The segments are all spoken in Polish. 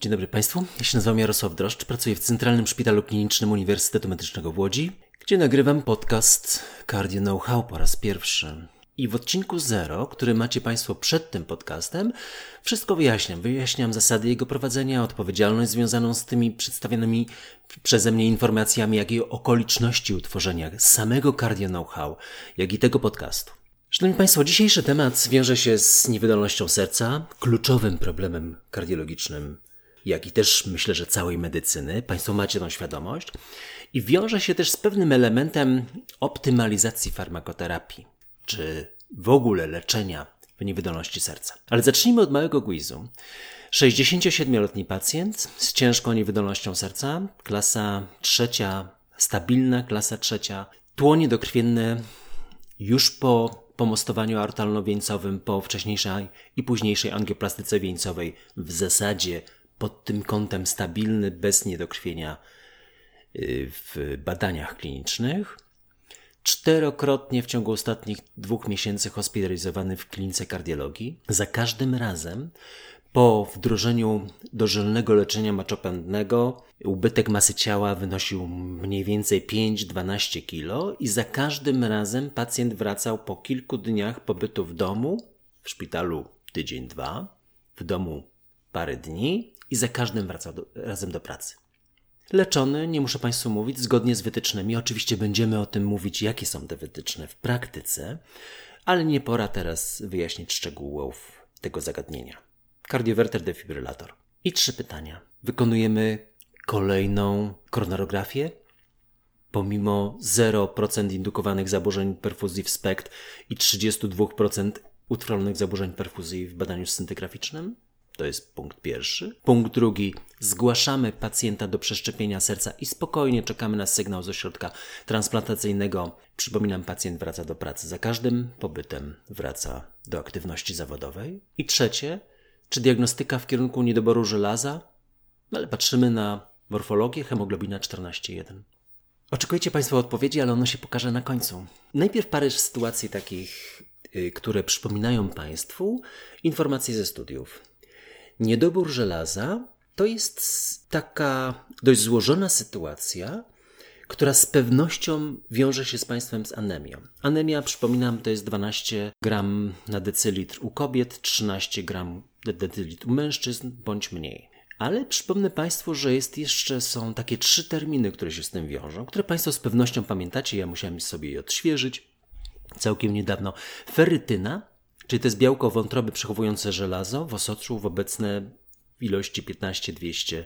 Dzień dobry Państwu, ja się nazywam Jarosław Droszcz, pracuję w Centralnym Szpitalu Klinicznym Uniwersytetu Medycznego w Łodzi, gdzie nagrywam podcast Cardio Know-how po raz pierwszy. I w odcinku zero, który macie Państwo przed tym podcastem, wszystko wyjaśniam. Wyjaśniam zasady jego prowadzenia, odpowiedzialność związaną z tymi przedstawionymi przeze mnie informacjami, jak i okoliczności utworzenia samego Cardio Know-how, jak i tego podcastu. Szanowni Państwo, dzisiejszy temat wiąże się z niewydolnością serca, kluczowym problemem kardiologicznym, jak i też myślę, że całej medycyny. Państwo macie tą świadomość. I wiąże się też z pewnym elementem optymalizacji farmakoterapii, czy w ogóle leczenia w niewydolności serca. Ale zacznijmy od małego quizu. 67-letni pacjent z ciężką niewydolnością serca, klasa trzecia, stabilna klasa trzecia, tło niedokrwienne już po pomostowaniu aortalno-wieńcowym, po wcześniejszej i późniejszej angioplastyce wieńcowej w zasadzie pod tym kątem stabilny, bez niedokrwienia y, w badaniach klinicznych. Czterokrotnie w ciągu ostatnich dwóch miesięcy hospitalizowany w klinice kardiologii. Za każdym razem po wdrożeniu dożylnego leczenia maczopędnego ubytek masy ciała wynosił mniej więcej 5-12 kg i za każdym razem pacjent wracał po kilku dniach pobytu w domu, w szpitalu tydzień, dwa, w domu parę dni i za każdym wracał do, razem do pracy. Leczony, nie muszę Państwu mówić, zgodnie z wytycznymi. Oczywiście będziemy o tym mówić, jakie są te wytyczne w praktyce, ale nie pora teraz wyjaśnić szczegółów tego zagadnienia. Kardiowerter defibrylator. I trzy pytania. Wykonujemy kolejną koronarografię? Pomimo 0% indukowanych zaburzeń perfuzji w SPECT i 32% utrwalonych zaburzeń perfuzji w badaniu scintygraficznym? To jest punkt pierwszy. Punkt drugi. Zgłaszamy pacjenta do przeszczepienia serca i spokojnie czekamy na sygnał z ośrodka transplantacyjnego. Przypominam, pacjent wraca do pracy. Za każdym pobytem wraca do aktywności zawodowej. I trzecie. Czy diagnostyka w kierunku niedoboru żelaza? No ale patrzymy na morfologię hemoglobina 14,1. Oczekujecie Państwo odpowiedzi, ale ono się pokaże na końcu. Najpierw parę sytuacji takich, yy, które przypominają Państwu informacje ze studiów. Niedobór żelaza to jest taka dość złożona sytuacja, która z pewnością wiąże się z Państwem z anemią. Anemia, przypominam, to jest 12 gram na decylitr u kobiet, 13 gram na decylitr u mężczyzn, bądź mniej. Ale przypomnę Państwu, że jest jeszcze, są takie trzy terminy, które się z tym wiążą, które Państwo z pewnością pamiętacie, ja musiałem sobie je odświeżyć całkiem niedawno. Ferytyna, czyli to jest białko wątroby przechowujące żelazo w osoczu w obecne ilości 15-200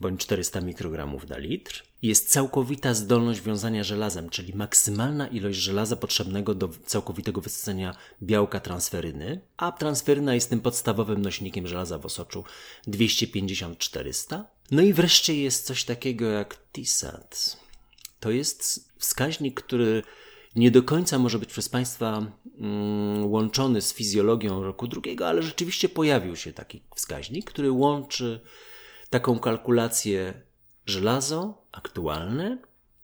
bądź 400 mikrogramów na litr. Jest całkowita zdolność wiązania żelazem, czyli maksymalna ilość żelaza potrzebnego do całkowitego wysycenia białka transferyny, a transferyna jest tym podstawowym nośnikiem żelaza w osoczu 250-400. No i wreszcie jest coś takiego jak TISAT. To jest wskaźnik, który nie do końca może być przez Państwa mm, łączony z fizjologią roku drugiego, ale rzeczywiście pojawił się taki wskaźnik, który łączy taką kalkulację żelazo aktualne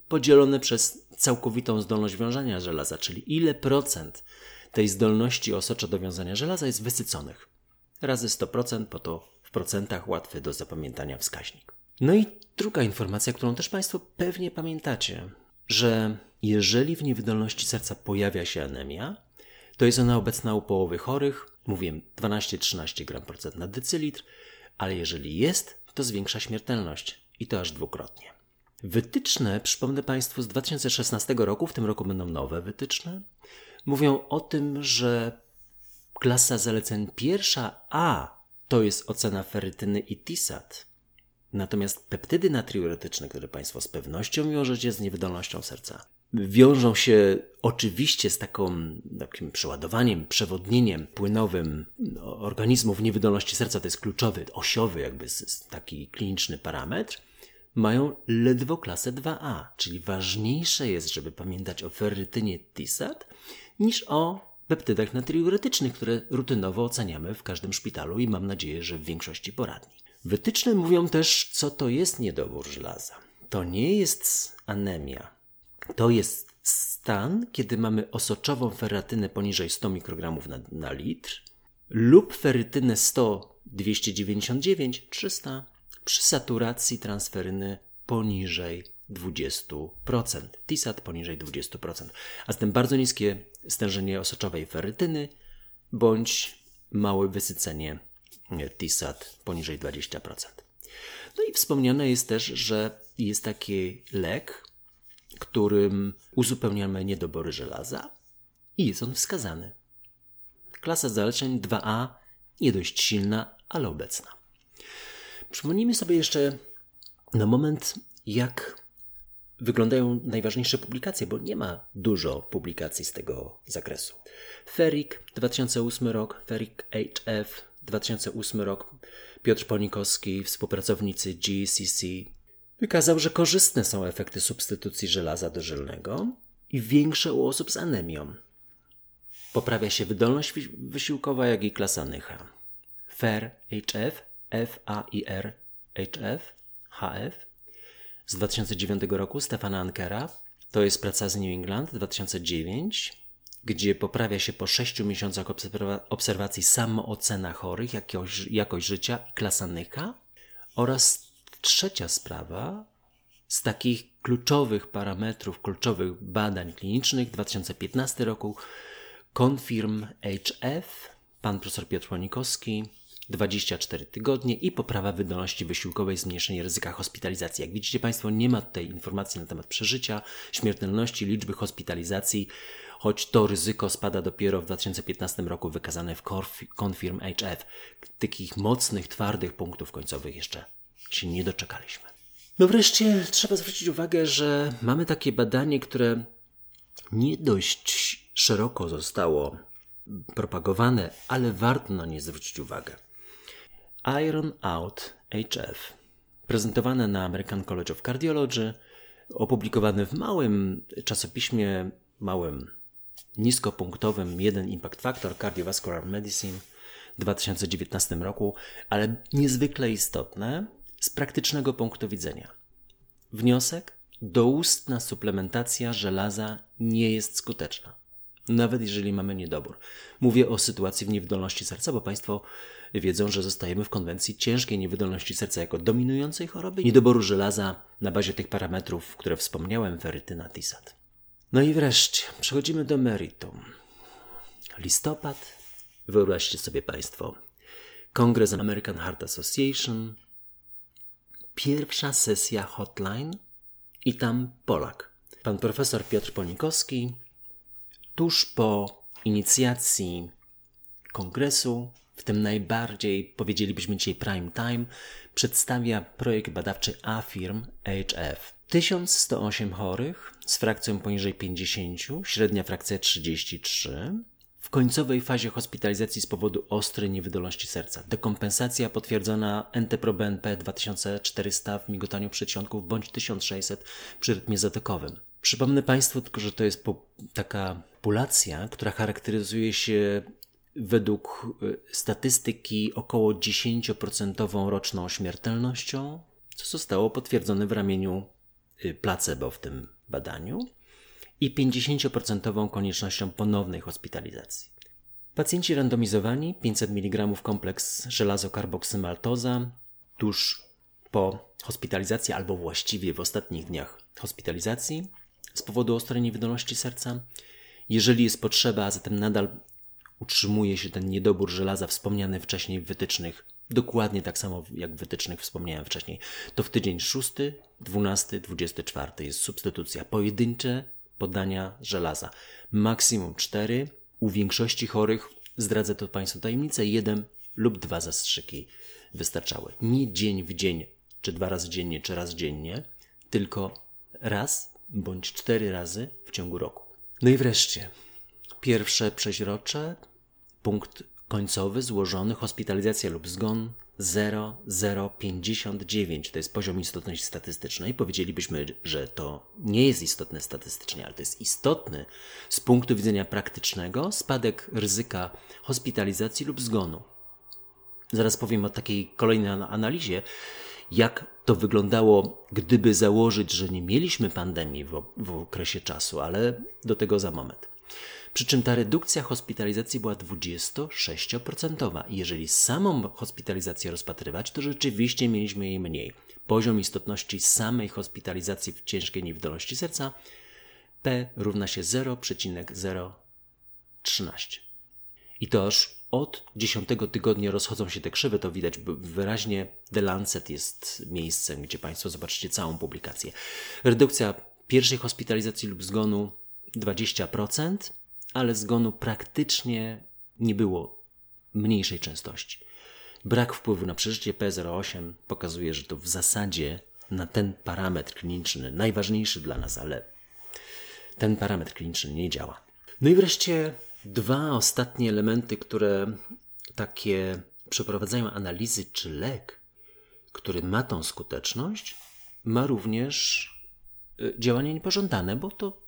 podzielone przez całkowitą zdolność wiązania żelaza, czyli ile procent tej zdolności osocza do wiązania żelaza jest wysyconych. Razy 100%, po to w procentach łatwy do zapamiętania wskaźnik. No i druga informacja, którą też Państwo pewnie pamiętacie, że jeżeli w niewydolności serca pojawia się anemia, to jest ona obecna u połowy chorych, mówię 12-13 gram procent na decylitr, ale jeżeli jest, to zwiększa śmiertelność i to aż dwukrotnie. Wytyczne, przypomnę Państwu, z 2016 roku, w tym roku będą nowe wytyczne, mówią o tym, że klasa zaleceń pierwsza A to jest ocena ferytyny i TISAT. Natomiast peptydy natriuretyczne, które Państwo z pewnością wiążecie z niewydolnością serca, wiążą się oczywiście z taką, takim przeładowaniem, przewodnieniem płynowym organizmów niewydolności serca, to jest kluczowy, osiowy jakby taki kliniczny parametr, mają ledwo klasę 2A, czyli ważniejsze jest, żeby pamiętać o ferrytynie TISAT niż o peptydach natriuretycznych, które rutynowo oceniamy w każdym szpitalu i mam nadzieję, że w większości poradni. Wytyczne mówią też, co to jest niedobór żelaza. To nie jest anemia, to jest stan, kiedy mamy osoczową ferratynę poniżej 100 mikrogramów na, na litr lub ferytynę 100, 299, 300 przy saturacji transferyny poniżej 20%. TISAT poniżej 20%. A zatem bardzo niskie stężenie osoczowej ferytyny bądź małe wysycenie TISAT poniżej 20%. No i wspomniane jest też, że jest taki lek, którym uzupełniamy niedobory żelaza i jest on wskazany. Klasa zaleceń 2A nie dość silna, ale obecna. Przypomnijmy sobie jeszcze na moment, jak wyglądają najważniejsze publikacje, bo nie ma dużo publikacji z tego zakresu. Ferik 2008 rok, Ferik HF 2008 rok, Piotr Ponikowski, współpracownicy GCC, wykazał, że korzystne są efekty substytucji żelaza dożylnego i większe u osób z anemią. Poprawia się wydolność wysiłkowa, jak i klasa Nycha. FAIR HF, FAIR HF, HF z 2009 roku Stefana Ankera. To jest praca z New England 2009, gdzie poprawia się po 6 miesiącach obserwacji samoocena chorych, jakość, jakość życia i klasa Nycha. Oraz trzecia sprawa z takich kluczowych parametrów, kluczowych badań klinicznych 2015 roku Confirm HF, pan profesor Piotr Łonikowski, 24 tygodnie i poprawa wydolności wysiłkowej, zmniejszenie ryzyka hospitalizacji. Jak widzicie Państwo, nie ma tutaj informacji na temat przeżycia, śmiertelności, liczby hospitalizacji, choć to ryzyko spada dopiero w 2015 roku wykazane w Confirm HF. Takich mocnych, twardych punktów końcowych jeszcze się nie doczekaliśmy. No wreszcie trzeba zwrócić uwagę, że mamy takie badanie, które nie dość szeroko zostało propagowane, ale warto na nie zwrócić uwagę. Iron Out HF, prezentowane na American College of Cardiology, opublikowane w małym czasopiśmie, małym, niskopunktowym, jeden Impact Factor Cardiovascular Medicine w 2019 roku, ale niezwykle istotne z praktycznego punktu widzenia. Wniosek: doustna suplementacja żelaza nie jest skuteczna nawet jeżeli mamy niedobór. Mówię o sytuacji w niewydolności serca, bo Państwo wiedzą, że zostajemy w konwencji ciężkiej niewydolności serca jako dominującej choroby, niedoboru żelaza na bazie tych parametrów, które wspomniałem, ferytyna, tisat. No i wreszcie przechodzimy do meritum. Listopad, wyobraźcie sobie Państwo, Kongres American Heart Association, pierwsza sesja hotline i tam Polak. Pan profesor Piotr Ponikowski, tuż po inicjacji kongresu, w tym najbardziej powiedzielibyśmy dzisiaj prime time, przedstawia projekt badawczy AFIRM HF. 1108 chorych z frakcją poniżej 50, średnia frakcja 33, w końcowej fazie hospitalizacji z powodu ostrej niewydolności serca. Dekompensacja potwierdzona NT-proBNP 2400 w migotaniu przedsionków bądź 1600 przy rytmie zatokowym. Przypomnę Państwu tylko, że to jest taka populacja, która charakteryzuje się według y, statystyki około 10% roczną śmiertelnością, co zostało potwierdzone w ramieniu y, placebo w tym badaniu, i 50% koniecznością ponownej hospitalizacji. Pacjenci randomizowani 500 mg kompleks żelazokarboksymaltoza tuż po hospitalizacji albo właściwie w ostatnich dniach hospitalizacji z powodu ostrej niewydolności serca. Jeżeli jest potrzeba, a zatem nadal utrzymuje się ten niedobór żelaza wspomniany wcześniej w wytycznych, dokładnie tak samo jak w wytycznych wspomniałem wcześniej, to w tydzień 6, 12, 24 jest substytucja. Pojedyncze podania żelaza. Maksimum 4. U większości chorych, zdradzę to Państwu tajemnicę, jeden lub dwa zastrzyki wystarczały. Nie dzień w dzień, czy dwa razy dziennie, czy raz dziennie, tylko raz bądź cztery razy w ciągu roku. No i wreszcie, pierwsze przeźrocze, punkt końcowy złożony, hospitalizacja lub zgon 0,059 to jest poziom istotności statystycznej. Powiedzielibyśmy, że to nie jest istotne statystycznie, ale to jest istotny z punktu widzenia praktycznego spadek ryzyka hospitalizacji lub zgonu. Zaraz powiem o takiej kolejnej analizie, jak to wyglądało, gdyby założyć, że nie mieliśmy pandemii w, w okresie czasu, ale do tego za moment. Przy czym ta redukcja hospitalizacji była 26%. Jeżeli samą hospitalizację rozpatrywać, to rzeczywiście mieliśmy jej mniej. Poziom istotności samej hospitalizacji w ciężkiej niewydolności serca P równa się 0,013. I to aż od 10 tygodnia rozchodzą się te krzywe, to widać wyraźnie. The Lancet jest miejscem, gdzie Państwo zobaczycie całą publikację. Redukcja pierwszej hospitalizacji lub zgonu 20%, ale zgonu praktycznie nie było mniejszej częstości. Brak wpływu na przeżycie P08 pokazuje, że to w zasadzie na ten parametr kliniczny, najważniejszy dla nas, ale ten parametr kliniczny nie działa. No i wreszcie dwa ostatnie elementy, które takie przeprowadzają analizy, czy lek, który ma tą skuteczność, ma również y, działanie niepożądane, bo to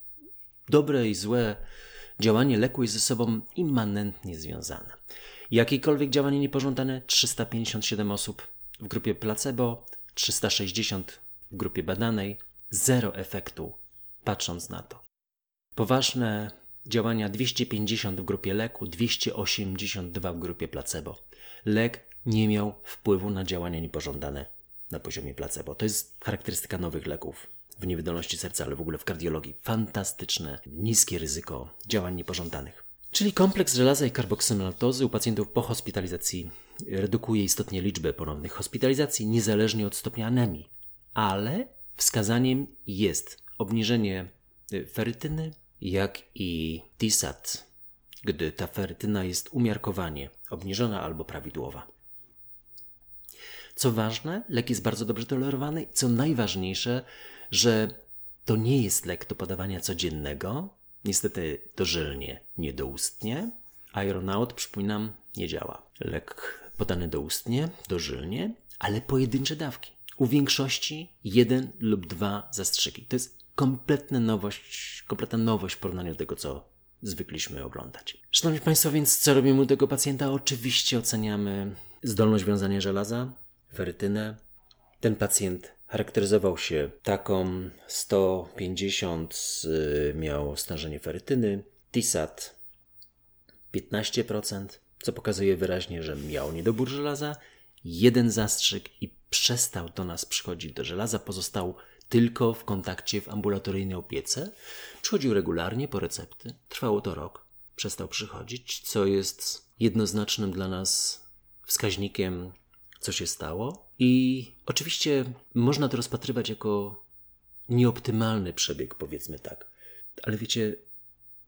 dobre i złe działanie leku jest ze sobą immanentnie związane. Jakiekolwiek działanie niepożądane 357 osób w grupie placebo, 360 w grupie badanej, zero efektu, patrząc na to. Poważne działania 250 w grupie leku, 282 w grupie placebo. Lek nie miał wpływu na działania niepożądane na poziomie placebo. To jest charakterystyka nowych leków w niewydolności serca, ale w ogóle w kardiologii. Fantastyczne, niskie ryzyko działań niepożądanych. Czyli kompleks żelaza i karboksymaltozy u pacjentów po hospitalizacji redukuje istotnie liczbę ponownych hospitalizacji, niezależnie od stopnia anemii. Ale wskazaniem jest obniżenie y, ferytyny, jak i TISAT, gdy ta ferytyna jest umiarkowanie obniżona albo prawidłowa. Co ważne, lek jest bardzo dobrze tolerowany i co najważniejsze, że to nie jest lek do podawania codziennego, niestety dożylnie, niedoustnie. Ironaut, przypominam, nie działa. Lek podany doustnie, dożylnie, ale pojedyncze dawki. U większości jeden lub dwa zastrzyki. To jest kompletna nowość, kompletna nowość w porównaniu do tego, co zwykliśmy oglądać. Szanowni Państwo, więc co robimy u tego pacjenta? Oczywiście oceniamy zdolność wiązania żelaza, ferytynę. Ten pacjent charakteryzował się taką 150 miał stężenie ferytyny, TISAT 15%, co pokazuje wyraźnie, że miał niedobór żelaza, jeden zastrzyk i przestał do nas przychodzić do żelaza, pozostał tylko w kontakcie w ambulatoryjnej opiece. Przychodził regularnie po recepty. Trwało to rok. Przestał przychodzić, co jest jednoznacznym dla nas wskaźnikiem, co się stało. I oczywiście można to rozpatrywać jako nieoptymalny przebieg, powiedzmy tak. Ale wiecie,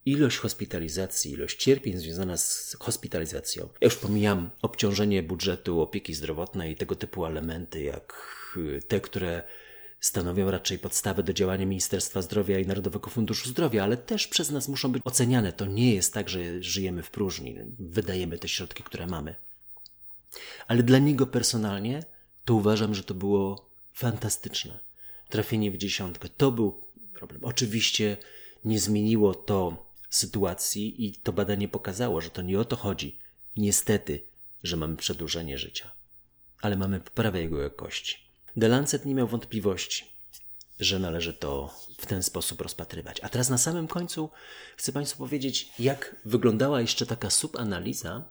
ilość hospitalizacji, ilość cierpień związana z hospitalizacją. Ja już pomijam obciążenie budżetu opieki zdrowotnej i tego typu elementy, jak te, które stanowią raczej podstawę do działania Ministerstwa Zdrowia i Narodowego Funduszu Zdrowia, ale też przez nas muszą być oceniane. To nie jest tak, że żyjemy w próżni, wydajemy te środki, które mamy. Ale dla niego personalnie to uważam, że to było fantastyczne. Trafienie w dziesiątkę to był problem. Oczywiście nie zmieniło to sytuacji i to badanie pokazało, że to nie o to chodzi. Niestety, że mamy przedłużenie życia, ale mamy poprawę jego jakości. The Lancet nie miał wątpliwości, że należy to w ten sposób rozpatrywać. A teraz na samym końcu chcę Państwu powiedzieć, jak wyglądała jeszcze taka subanaliza,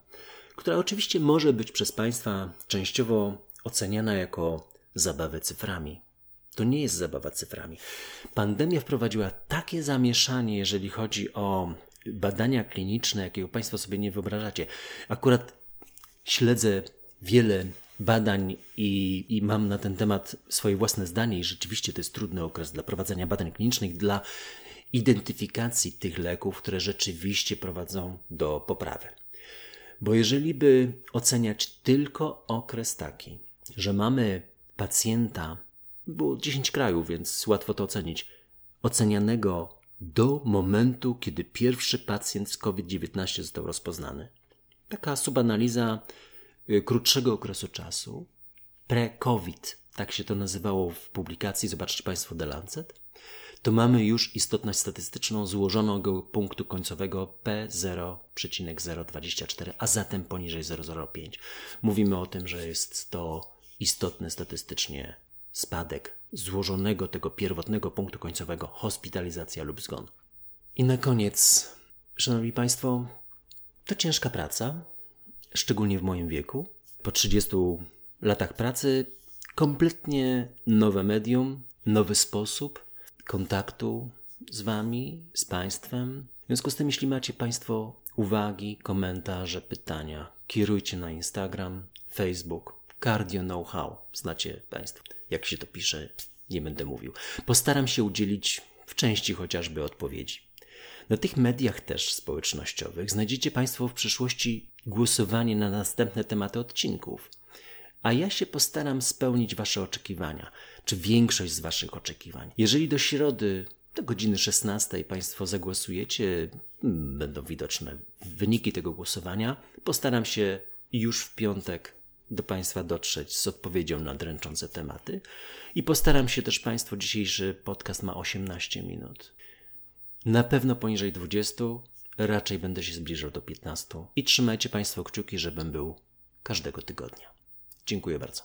która oczywiście może być przez Państwa częściowo oceniana jako zabawę cyframi. To nie jest zabawa cyframi. Pandemia wprowadziła takie zamieszanie, jeżeli chodzi o badania kliniczne, jakiego Państwo sobie nie wyobrażacie. Akurat śledzę wiele badań i, i mam na ten temat swoje własne zdanie i rzeczywiście to jest trudny okres dla prowadzenia badań klinicznych, dla identyfikacji tych leków, które rzeczywiście prowadzą do poprawy. Bo jeżeli by oceniać tylko okres taki, że mamy pacjenta, było 10 krajów, więc łatwo to ocenić, ocenianego do momentu, kiedy pierwszy pacjent z COVID-19 został rozpoznany. Taka subanaliza Y, krótszego okresu czasu, pre-COVID, tak się to nazywało w publikacji, zobaczcie Państwo The Lancet, to mamy już istotność statystyczną złożonego punktu końcowego P0,024, a zatem poniżej 0,05. Mówimy o tym, że jest to istotny statystycznie spadek złożonego tego pierwotnego punktu końcowego hospitalizacja lub zgon. I na koniec Szanowni Państwo, to ciężka praca, szczególnie w moim wieku. Po 30 latach pracy kompletnie nowe medium, nowy sposób kontaktu z Wami, z Państwem. W związku z tym, jeśli macie Państwo uwagi, komentarze, pytania, kierujcie na Instagram, Facebook, Cardio Know-how. Znacie Państwo, jak się to pisze, nie będę mówił. Postaram się udzielić w części chociażby odpowiedzi. Na tych mediach też społecznościowych znajdziecie Państwo w przyszłości głosowanie na następne tematy odcinków. A ja się postaram spełnić Wasze oczekiwania, czy większość z Waszych oczekiwań. Jeżeli do środy, do godziny 16 Państwo zagłosujecie, będą widoczne wyniki tego głosowania, postaram się już w piątek do Państwa dotrzeć z odpowiedzią na dręczące tematy i postaram się też Państwo, dzisiejszy podcast ma 18 minut. Na pewno poniżej 20, raczej będę się zbliżał do 15 i trzymajcie Państwo kciuki, żebym był każdego tygodnia. Dziękuję bardzo.